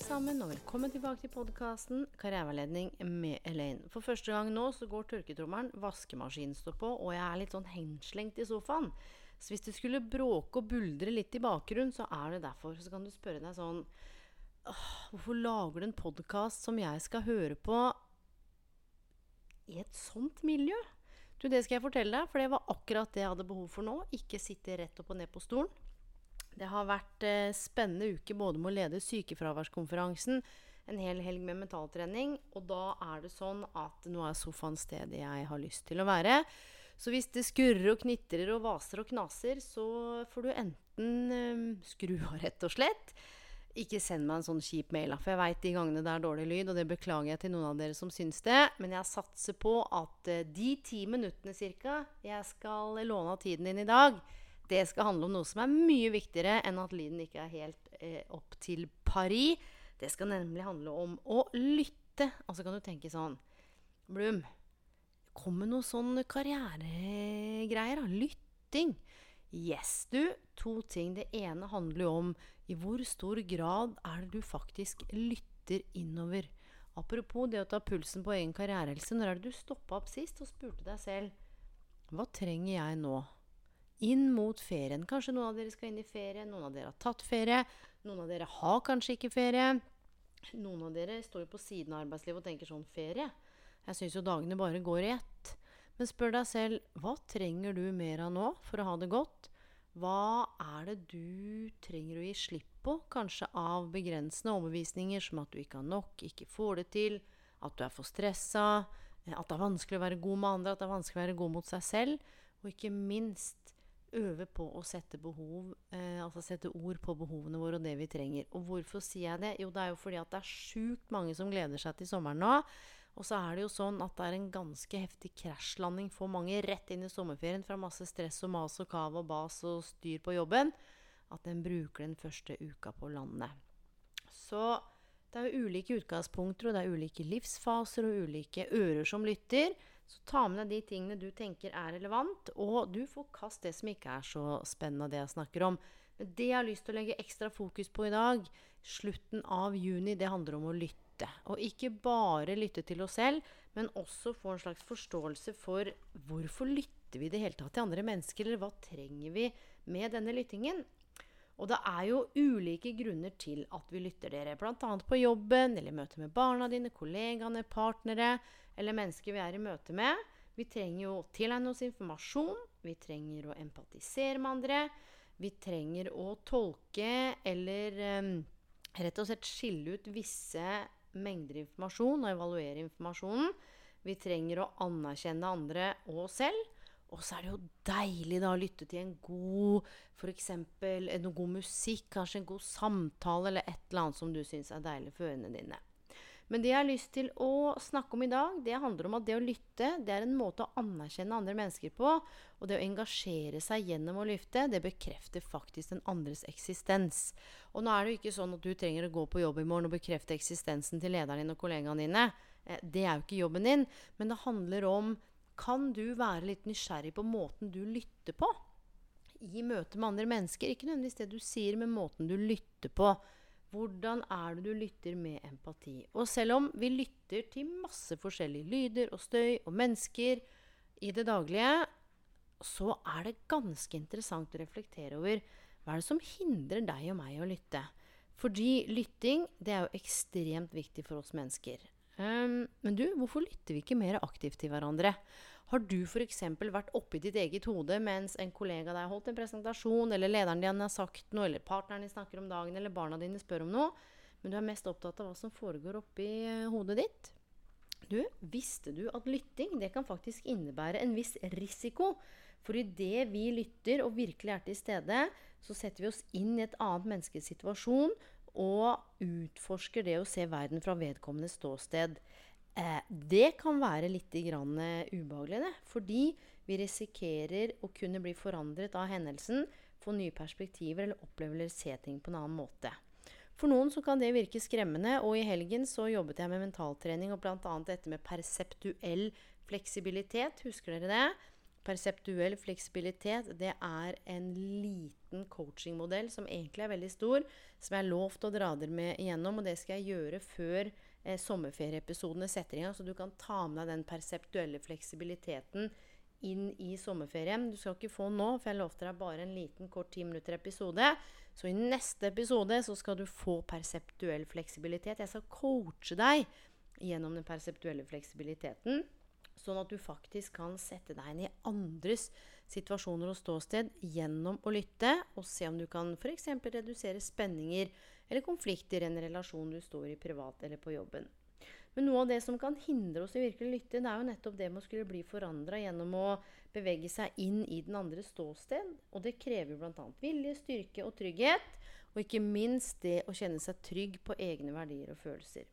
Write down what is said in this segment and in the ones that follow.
alle sammen, og velkommen tilbake til podkasten Karriereveiledning med Elaine. For første gang nå så går tørketrommelen, vaskemaskinen står på, og jeg er litt sånn henslengt i sofaen. Så hvis det skulle bråke og buldre litt i bakgrunnen, så er det derfor. Så kan du spørre deg sånn Hvorfor lager du en podkast som jeg skal høre på i et sånt miljø? Du, det skal jeg fortelle deg, for det var akkurat det jeg hadde behov for nå. Ikke sitte rett opp og ned på stolen. Det har vært eh, spennende uke både med å lede sykefraværskonferansen, en hel helg med mentaltrening, og da er det sånn at nå er sofaen stedet jeg har lyst til å være. Så hvis det skurrer og knitrer og vaser og knaser, så får du enten eh, skru av, rett og slett. Ikke send meg en sånn kjip mail, for jeg veit de gangene det er dårlig lyd, og det beklager jeg til noen av dere som syns det. Men jeg satser på at eh, de ti minuttene cirka jeg skal låne av tiden din i dag, det skal handle om noe som er mye viktigere enn at lyden ikke er helt eh, opp til pari. Det skal nemlig handle om å lytte. Og så kan du tenke sånn Blum, kom med noe sånn karrieregreier, da. Lytting. Yes, du. To ting. Det ene handler jo om i hvor stor grad er det du faktisk lytter innover. Apropos det å ta pulsen på egen karrierehelse. Når er det du stoppa opp sist og spurte deg selv hva trenger jeg nå? Inn mot ferien. Kanskje noen av dere skal inn i ferie, noen av dere har tatt ferie, noen av dere har kanskje ikke ferie. Noen av dere står jo på siden av arbeidslivet og tenker sånn ferie. Jeg syns jo dagene bare går i ett. Men spør deg selv hva trenger du mer av nå for å ha det godt? Hva er det du trenger å gi slipp på, kanskje av begrensende overbevisninger som at du ikke har nok, ikke får det til, at du er for stressa, at det er vanskelig å være god med andre, at det er vanskelig å være god mot seg selv, og ikke minst øve på å sette behov, eh, altså sette ord på behovene våre og det vi trenger. Og hvorfor sier jeg det? Jo, det er jo fordi at det er sjukt mange som gleder seg til sommeren nå. Og så er det jo sånn at det er en ganske heftig krasjlanding for mange rett inn i sommerferien fra masse stress og mas og kav og bas og styr på jobben, at en bruker den første uka på landet. Så det er jo ulike utgangspunkter, og det er ulike livsfaser og ulike ører som lytter. Så ta med deg de tingene du tenker er relevant, og du får kast det som ikke er så spennende det jeg snakker om. Men det jeg har lyst til å legge ekstra fokus på i dag, slutten av juni, det handler om å lytte. Og ikke bare lytte til oss selv, men også få en slags forståelse for hvorfor lytter vi i det hele tatt til andre mennesker, eller hva trenger vi med denne lyttingen? Og det er jo ulike grunner til at vi lytter dere. Bl.a. på jobben, eller i møte med barna dine, kollegaene, partnere eller mennesker vi er i møte med. Vi trenger jo å tilegne oss informasjon. Vi trenger å empatisere med andre. Vi trenger å tolke eller um, rett og slett skille ut visse mengder informasjon og evaluere informasjonen. Vi trenger å anerkjenne andre og oss selv. Og så er det jo deilig da å lytte til en god f.eks. noe god musikk, kanskje en god samtale eller et eller annet som du syns er deilig for ørene dine. Men det jeg har lyst til å snakke om i dag, det handler om at det å lytte det er en måte å anerkjenne andre mennesker på. Og det å engasjere seg gjennom å lytte, det bekrefter faktisk den andres eksistens. Og nå er det jo ikke sånn at du trenger å gå på jobb i morgen og bekrefte eksistensen til lederen din og kollegaene dine. Eh, det er jo ikke jobben din. Men det handler om kan du være litt nysgjerrig på måten du lytter på? I møte med andre mennesker. Ikke nødvendigvis det du sier, men måten du lytter på. Hvordan er det du lytter med empati? Og selv om vi lytter til masse forskjellige lyder og støy og mennesker i det daglige, så er det ganske interessant å reflektere over hva er det som hindrer deg og meg å lytte. Fordi lytting det er jo ekstremt viktig for oss mennesker. Um, men du, hvorfor lytter vi ikke mer aktivt til hverandre? Har du f.eks. vært oppi ditt eget hode mens en kollega deg har holdt en presentasjon, eller lederen din har sagt noe, eller partneren din snakker om dagen, eller barna dine spør om noe, men du er mest opptatt av hva som foregår oppi eh, hodet ditt? Du, visste du at lytting det kan faktisk innebære en viss risiko? For idet vi lytter og virkelig er til stede, så setter vi oss inn i et annet menneskes situasjon og utforsker det å se verden fra vedkommende ståsted. Eh, det kan være litt grann, eh, ubehagelig, det. Fordi vi risikerer å kunne bli forandret av hendelsen, få nye perspektiver eller oppleve eller se ting på en annen måte. For noen så kan det virke skremmende, og i helgen så jobbet jeg med mentaltrening og bl.a. dette med perseptuell fleksibilitet. Husker dere det? Perseptuell fleksibilitet det er en liten coachingmodell som egentlig er veldig stor, som jeg har lovt å dra dere med igjennom, og det skal jeg gjøre før eh, sommerferieepisodene setter i gang, så du kan ta med deg den perseptuelle fleksibiliteten inn i sommerferien. Du skal ikke få nå, for jeg lovte deg bare en liten kort ti minutter episode. Så i neste episode så skal du få perseptuell fleksibilitet. Jeg skal coache deg gjennom den perseptuelle fleksibiliteten. Sånn at du faktisk kan sette deg inn i andres situasjoner og ståsted gjennom å lytte, og se om du kan f.eks. redusere spenninger eller konflikter i en relasjon du står i privat eller på jobben. Men noe av det som kan hindre oss i virkelig lytte, det er jo nettopp det med å skulle bli forandra gjennom å bevege seg inn i den andres ståsted. Og det krever bl.a. vilje, styrke og trygghet. Og ikke minst det å kjenne seg trygg på egne verdier og følelser.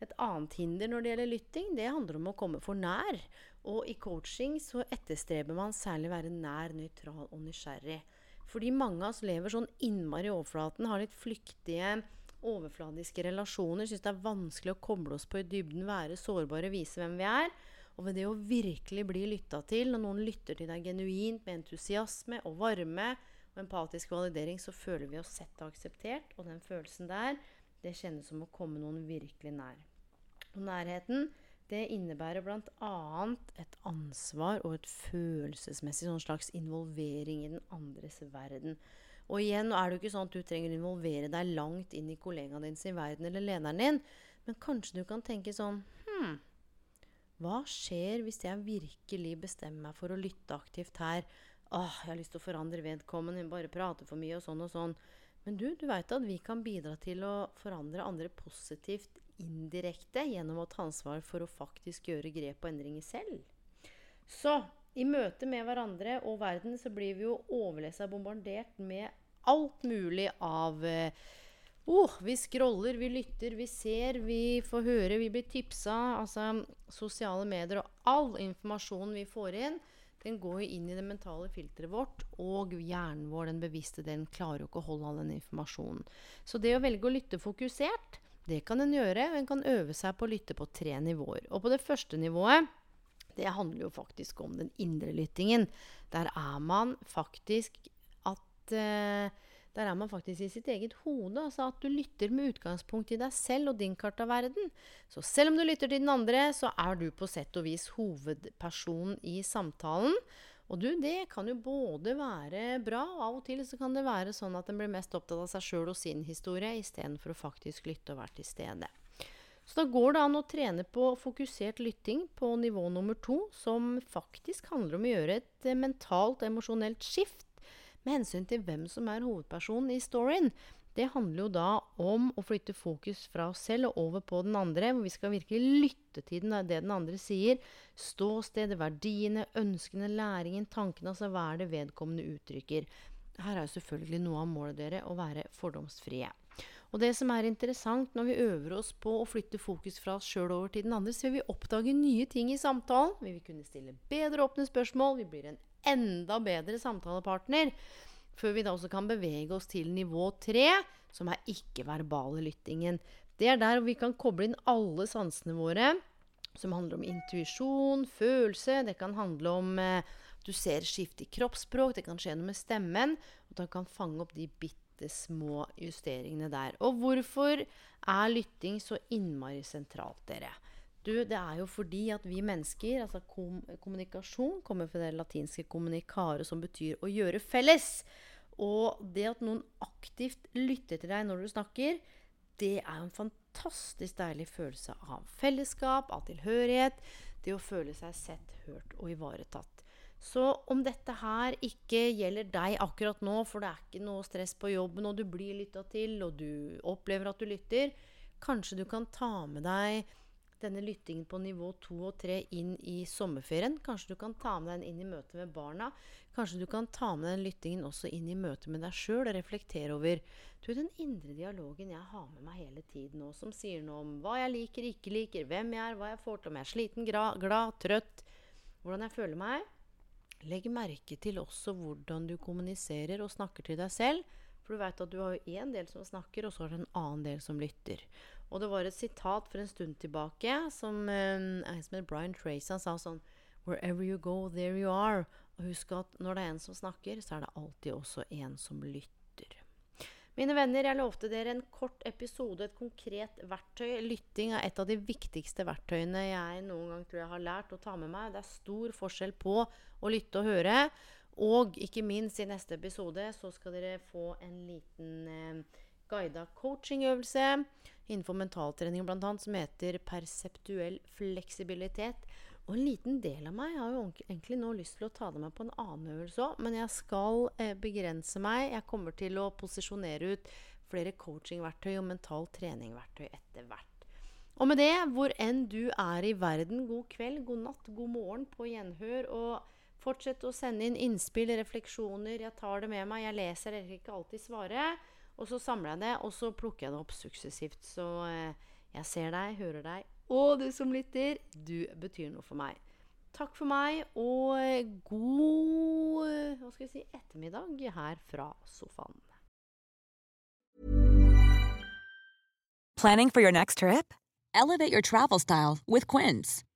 Et annet hinder når det gjelder lytting, det handler om å komme for nær. Og i coaching så etterstreber man særlig å være nær, nøytral og nysgjerrig. Fordi mange av oss lever sånn innmari i overflaten, har litt flyktige overfladiske relasjoner, syns det er vanskelig å koble oss på i dybden, være sårbare, vise hvem vi er. Og ved det å virkelig bli lytta til, når noen lytter til deg genuint med entusiasme og varme og empatisk validering, så føler vi oss sett og akseptert. Og den følelsen der, det kjennes som å komme noen virkelig nær. Og nærheten, det innebærer bl.a. et ansvar og et følelsesmessig sånn slags involvering i den andres verden. Og igjen er det jo ikke sånn at du trenger å involvere deg langt inn i kollegaen din sin verden eller lederen din, men kanskje du kan tenke sånn Hm, hva skjer hvis jeg virkelig bestemmer meg for å lytte aktivt her? Åh, jeg har lyst til å forandre vedkommende, bare prate for mye og sånn og sånn. Men du, du veit at vi kan bidra til å forandre andre positivt indirekte gjennom å ta ansvar for å faktisk gjøre grep og endringer selv. Så i møte med hverandre og verden så blir vi jo overlesa bombardert med alt mulig av oh, Vi scroller, vi lytter, vi ser, vi får høre, vi blir tipsa. Altså sosiale medier og all informasjonen vi får inn, den går jo inn i det mentale filteret vårt. Og hjernen vår, den bevisste, den klarer jo ikke å holde all den informasjonen. Så det å velge å lytte fokusert, det kan en gjøre. En kan øve seg på å lytte på tre nivåer. Og på det første nivået det handler jo faktisk om den indre lyttingen. Der er man faktisk at uh, der er man faktisk i sitt eget hode. Altså at du lytter med utgangspunkt i deg selv og din kart av verden. Så selv om du lytter til den andre, så er du på sett og vis hovedpersonen i samtalen. Og du, det kan jo både være bra, og av og til så kan det være sånn at en blir mest opptatt av seg sjøl og sin historie, istedenfor å faktisk lytte og være til stede. Så da går det an å trene på fokusert lytting på nivå nummer to, som faktisk handler om å gjøre et eh, mentalt emosjonelt skift med hensyn til hvem som er hovedpersonen i storyen. Det handler jo da om å flytte fokus fra oss selv og over på den andre, hvor vi skal virkelig lytte til den, det den andre sier. Ståstedet, verdiene, ønskene, læringen, tankene. Altså hva er det vedkommende uttrykker. Her er jo selvfølgelig noe av målet dere å være fordomsfrie. Og det som er interessant når vi øver oss på å flytte fokus fra oss sjøl over til den andre, så vil vi oppdage nye ting i samtalen. Vi vil kunne stille bedre åpne spørsmål. Vi blir en enda bedre samtalepartner. Før vi da også kan bevege oss til nivå tre, som er ikke-verbale lyttingen. Det er der vi kan koble inn alle sansene våre, som handler om intuisjon, følelse. Det kan handle om eh, du ser skift i kroppsspråk, det kan skje noe med stemmen. Og da kan fange opp de bitte små justeringene der. Og hvorfor er lytting så innmari sentralt, dere? Du, det er jo fordi at vi mennesker Altså kom, kommunikasjon kommer fra det latinske 'communicare', som betyr å gjøre felles. Og det at noen aktivt lytter til deg når du snakker, det er jo en fantastisk deilig følelse av fellesskap, av tilhørighet. Det å føle seg sett, hørt og ivaretatt. Så om dette her ikke gjelder deg akkurat nå, for det er ikke noe stress på jobben, og du blir lytta til, og du opplever at du lytter, kanskje du kan ta med deg denne lyttingen på nivå to og tre inn i sommerferien. Kanskje du kan ta med den inn i møte med barna. Kanskje du kan ta med den lyttingen også inn i møte med deg sjøl og reflektere over du, den indre dialogen jeg har med meg hele tiden nå, som sier noe om hva jeg liker, ikke liker, hvem jeg er, hva jeg får til, om jeg er sliten, glad, trøtt, hvordan jeg føler meg. Legg merke til også hvordan du kommuniserer og snakker til deg selv. For du veit at du har jo én del som snakker, og så har du en annen del som lytter. Og det var et sitat for en stund tilbake som eh, en som het Brian Tracy han sa sånn Wherever you go, there you are. Og husk at når det er en som snakker, så er det alltid også en som lytter. Mine venner, jeg lovte dere en kort episode, et konkret verktøy. Lytting er et av de viktigste verktøyene jeg noen gang tror jeg har lært å ta med meg. Det er stor forskjell på å lytte og høre. Og ikke minst i neste episode så skal dere få en liten eh, guida coachingøvelse innenfor mentaltrening bl.a. som heter perseptuell fleksibilitet. Og en liten del av meg har jo egentlig nå lyst til å ta det med på en annen øvelse òg, men jeg skal eh, begrense meg. Jeg kommer til å posisjonere ut flere coachingverktøy og mental treningverktøy etter hvert. Og med det, hvor enn du er i verden, god kveld, god natt, god morgen, på gjenhør. Og fortsett å sende inn innspill, refleksjoner. Jeg tar det med meg. Jeg leser dere ikke alltid svare. Og så samler jeg det, og så plukker jeg det opp suksessivt. Så eh, jeg ser deg, hører deg og du som lytter, du betyr noe for meg. Takk for meg, og god hva skal jeg si, ettermiddag her fra sofaen. Planning for your next trip? Elevate your travel style with Quince.